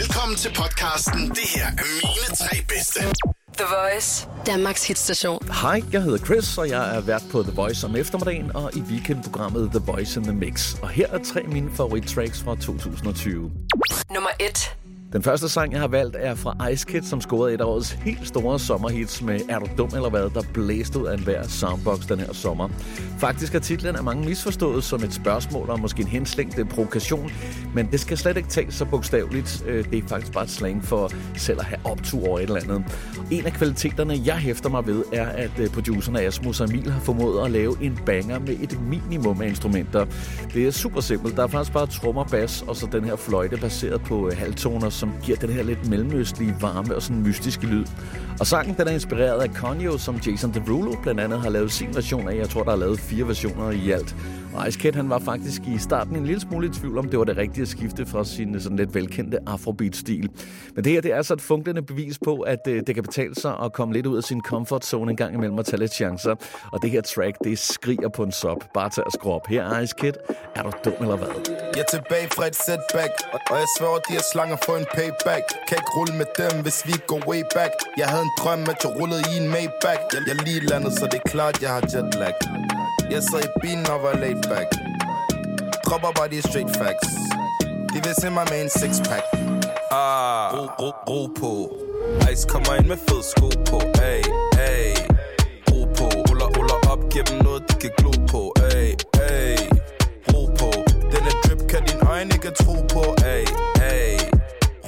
Velkommen til podcasten. Det her er mine tre bedste. The Voice. Danmarks hitstation. Hej, jeg hedder Chris, og jeg er vært på The Voice om eftermiddagen og i weekendprogrammet The Voice in the Mix. Og her er tre af mine favorittracks fra 2020. Nummer 1. Den første sang, jeg har valgt, er fra Ice Kid, som scorede et af årets helt store sommerhits med Er du dum eller hvad, der blæste ud af enhver soundbox den her sommer. Faktisk er titlen af mange misforstået som et spørgsmål og måske en henslængt øh, provokation, men det skal slet ikke tages så bogstaveligt. Øh, det er faktisk bare et slang for selv at have optur over et eller andet. En af kvaliteterne, jeg hæfter mig ved, er, at øh, producerne Asmus og Emil har formået at lave en banger med et minimum af instrumenter. Det er super simpelt. Der er faktisk bare trommer, bas og så den her fløjte baseret på halvtoner, som giver den her lidt mellemøstlige varme og sådan mystiske lyd. Og sangen den er inspireret af Kanye, som Jason Derulo blandt andet har lavet sin version af. Jeg tror, der er lavet fire versioner i alt. Ice Kid, han var faktisk i starten en lille smule i tvivl om, det var det rigtige at skifte fra sin sådan lidt velkendte afrobeat-stil. Men det her, det er altså et funklende bevis på, at øh, det kan betale sig at komme lidt ud af sin comfort zone en gang imellem og tage lidt chancer. Og det her track, det skriger på en sop. Bare tag og skrue op. Her er Ice Kid. Er du dum eller hvad? Jeg er tilbage fra et setback Og jeg svær de her slanger for en payback Kan ikke rulle med dem, hvis vi går way back Jeg havde en drøm, at jeg rullede i en Maybach Jeg, jeg lige landet, så det er klart, jeg har jetlag jeg sad i bilen og var laid back. Dropper bare de straight facts. De vil se mig med en six pack. Ah, ro, ro, ro på Ice kommer ind med fed sko på Ay, ay Ro på, ruller, ruller op oh, Giv dem noget, de kan glo oh, på Ay, ay Ro på Denne drip kan din øjne ikke tro på Ay, ay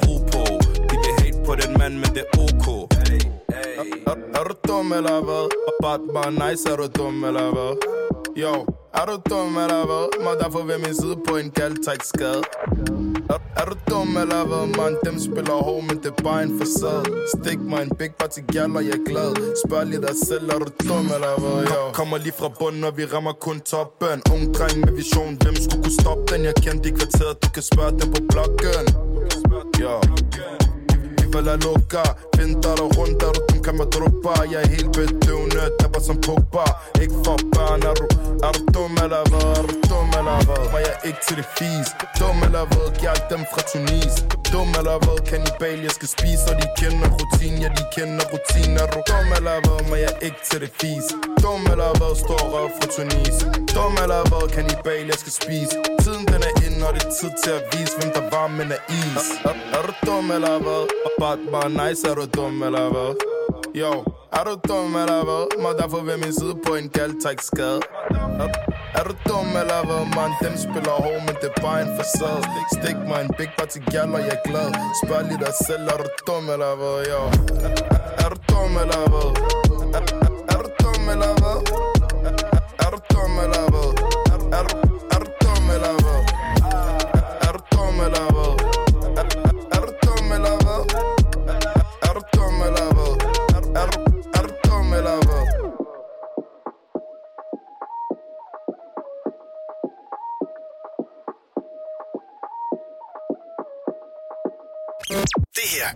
Ro på De vil hate på den mand, men det er ok Ay, ay Er, er du dum eller hvad? Bare, bare nice, er du dum eller hvad? Yo, er du dum eller hvad? Må derfor ved min side på en kald skade er, er du dum eller hvad, man? Dem spiller hård, men det er bare en facade. Stik mig en big party gal, og jeg er glad. Spørg lige dig selv, er du dum eller hvad, yo? Kommer lige fra bunden, og vi rammer kun toppen. Ung dreng med vision, hvem skulle kunne stoppe den? Jeg kendte i kvarteret, du kan spørge dem på bloggen Yo. Falder lukker, finder dig rundt, er du dum, kan man droppe? Jeg er helt bedøvet bedøvende, dabber som Pogba Ikke for børn, er du, er du dum eller hvad? Er du dum eller hvad? Var jeg ikke til det fis? Dum eller hvad? Giv dem fra Tunis Dum eller hvad? Kanibal, jeg skal spise Og de kender rutin, ja de kender rutin Er du dum eller hvad? Var jeg ikke til det fis? Dum eller hvad? Står røv fra Tunis Dum eller hvad? Kanibal, jeg skal spise Tiden den er inde, og det er tid til at vise Hvem der var, men er is Er, Er, er du dum eller hvad? Bare, bare nice, er du dum eller hvad? Yo, er du dum eller hvad? Må derfor ved min side på en kald skade er, er du dum eller hvad, man? Dem spiller hård, men det er bare en facade Stik mig en big party gal, og jeg er glad Spørg lige dig selv, er du dum eller hvad? Yo, er, du dum eller hvad? Er, du dum eller hvad? Er du dum eller hvad?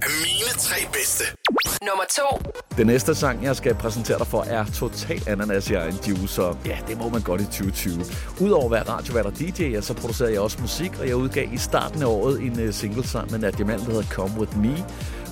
Er mine tre bedste. Nummer 2. Den næste sang, jeg skal præsentere dig for, er total ananas i egen juice, og ja, det må man godt i 2020. Udover at være radiovært og DJ, så producerer jeg også musik, og jeg udgav i starten af året en uh, single sammen med Nadia Malm, der hedder Come With Me.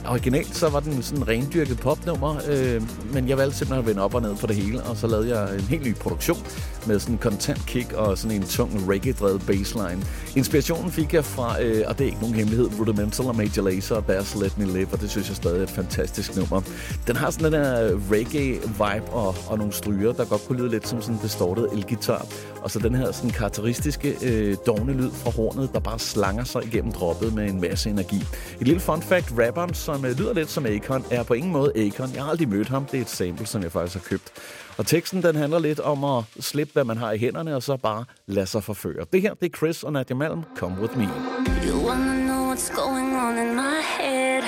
Originalt så var den sådan en rendyrket popnummer, øh, men jeg valgte simpelthen at vende op og ned på det hele, og så lavede jeg en helt ny produktion med sådan en content kick og sådan en tung reggae-drevet bassline. Inspirationen fik jeg fra, øh, og det er ikke nogen hemmelighed, Rudimental og Major Lazer og deres Let Me Live, og det synes jeg stadig er et fantastisk nummer. Den har sådan den der reggae-vibe og, og nogle stryger, der godt kunne lyde lidt som sådan en distortet elgitar, og så den her sådan karakteristiske øh, dovne lyd fra hornet, der bare slanger sig igennem droppet med en masse energi. Et lille fun fact, rapperen, som som lyder lidt som Akon, er på ingen måde Akon. Jeg har aldrig mødt ham. Det er et sample, som jeg faktisk har købt. Og teksten, den handler lidt om at slippe, hvad man har i hænderne, og så bare lade sig forføre. Det her, det er Chris og Nadia Malm. Come with me. You wanna know what's going on in my head?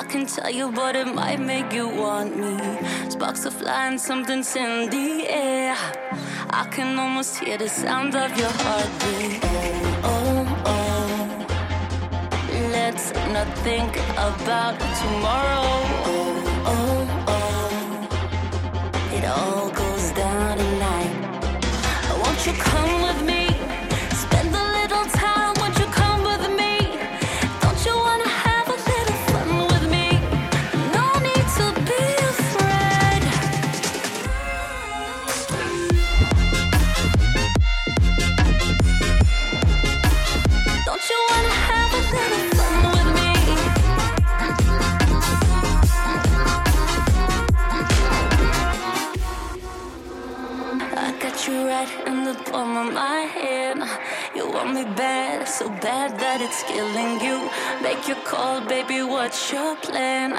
I can tell you, but it might make you want me. Sparks are flying, something's in the air. I can almost hear the sound of your heartbeat. Oh. Let's not think about tomorrow. Oh, oh, oh. It all goes down tonight. Won't you come with so bad that it's killing you. Make your call, baby, what's your plan?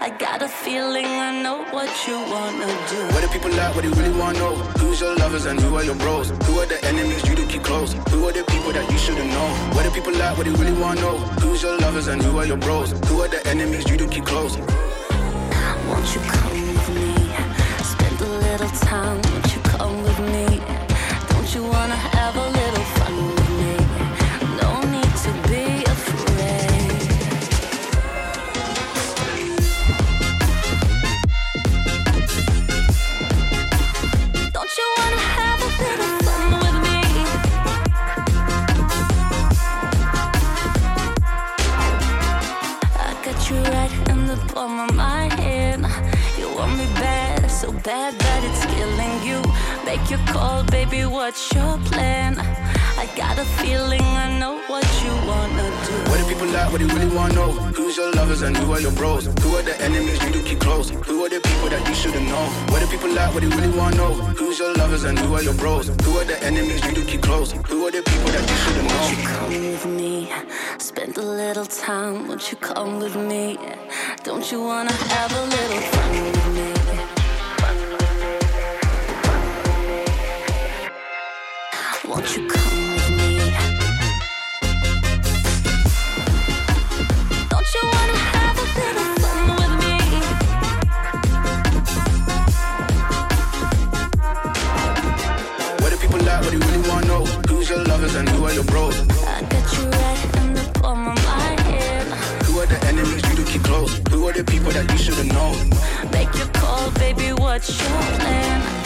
I got a feeling I know what you wanna do. What do people like? what do you really wanna know? Who's your lovers and who are your bros? Who are the enemies you to keep close? Who are the people that you shouldn't know? What do people like? what do you really wanna know? Who's your lovers and who are your bros? Who are the enemies you to keep close? Won't you come bad, that it's killing you. Make your call, baby, what's your plan? I got a feeling I know what you wanna do. What do people like? what do they really wanna know? Who's your lovers and who are your bros? Who are the enemies you do keep close? Who are the people that you shouldn't know? What do people like? what do they really wanna know? Who's your lovers and who are your bros? Who are the enemies you do keep close? Who are the people that you shouldn't know? Won't you come with me? Spend a little time, won't you come with me? Don't you wanna have a little fun with me? People like, what do you wanna know? Who's your lovers and who are your bros? I get you all from the bottom of my head. Who are the enemies you do keep close? Who are the people that you shouldn't know? Make your call, baby, what's your plan?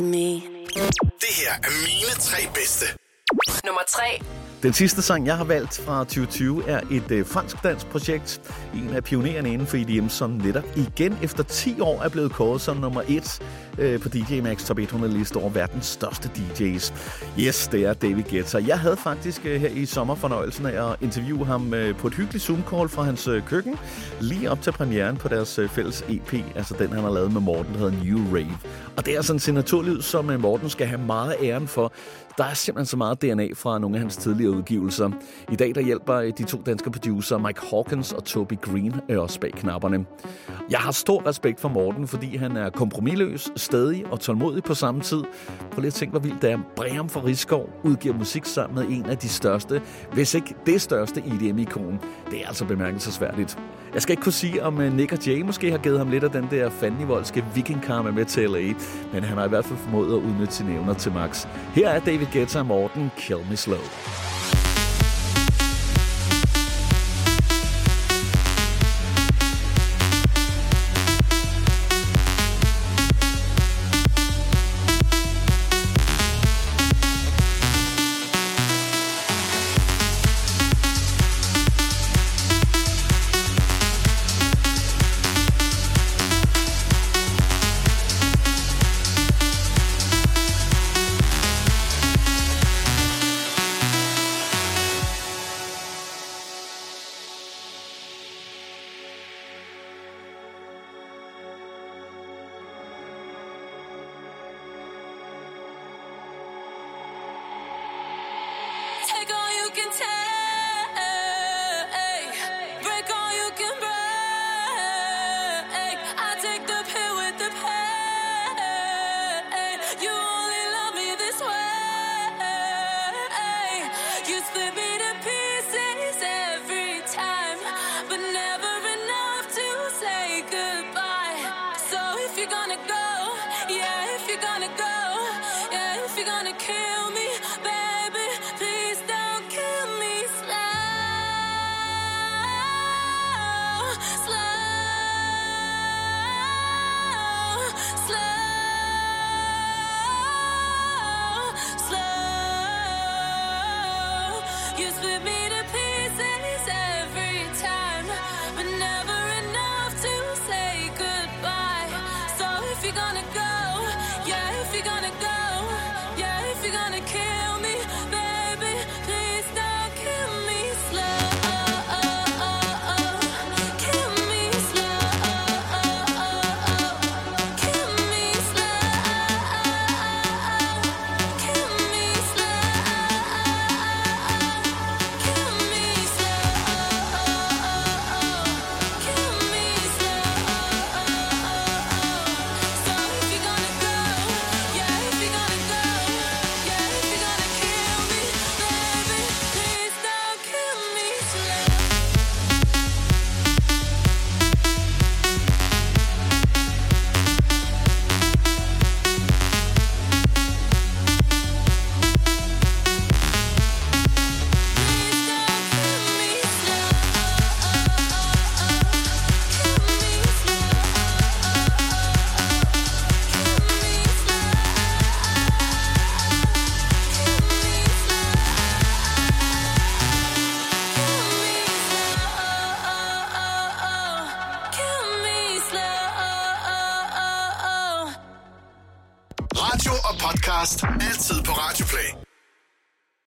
With me? Det her er mine tre bedste. Nummer 3. Den sidste sang, jeg har valgt fra 2020, er et øh, fransk-dansk projekt. En af pionererne inden for EDM, som netop igen efter 10 år er blevet kåret som nummer 1 øh, på DJ Max Top 100 liste over verdens største DJ's. Yes, det er David Guetta. Jeg havde faktisk øh, her i sommer fornøjelsen af at interviewe ham øh, på et hyggeligt Zoom-call fra hans øh, køkken, lige op til premieren på deres øh, fælles EP, altså den, han har lavet med Morten, der hedder New Rave. Og det er sådan en signaturlyd, som øh, Morten skal have meget æren for. Der er simpelthen så meget DNA fra nogle af hans tidligere udgivelser. I dag der hjælper øh, de to danske producer Mike Hawkins og Toby Green øh, også bag knapperne. Jeg har stor respekt for Morten, fordi han er kompromilløs, stedig og tålmodig på samme tid. Prøv lige at tænke, hvor vildt det er. Bram fra Rigskov udgiver musik sammen med en af de største, hvis ikke det største EDM-ikon. Det er altså bemærkelsesværdigt. Jeg skal ikke kunne sige, om øh, Nick og Jay måske har givet ham lidt af den der fandenivoldske vikingkarma med til LA, men han har i hvert fald formået at udnytte sine evner til max. Her er David Guetta og Morten, Kill Me Slow.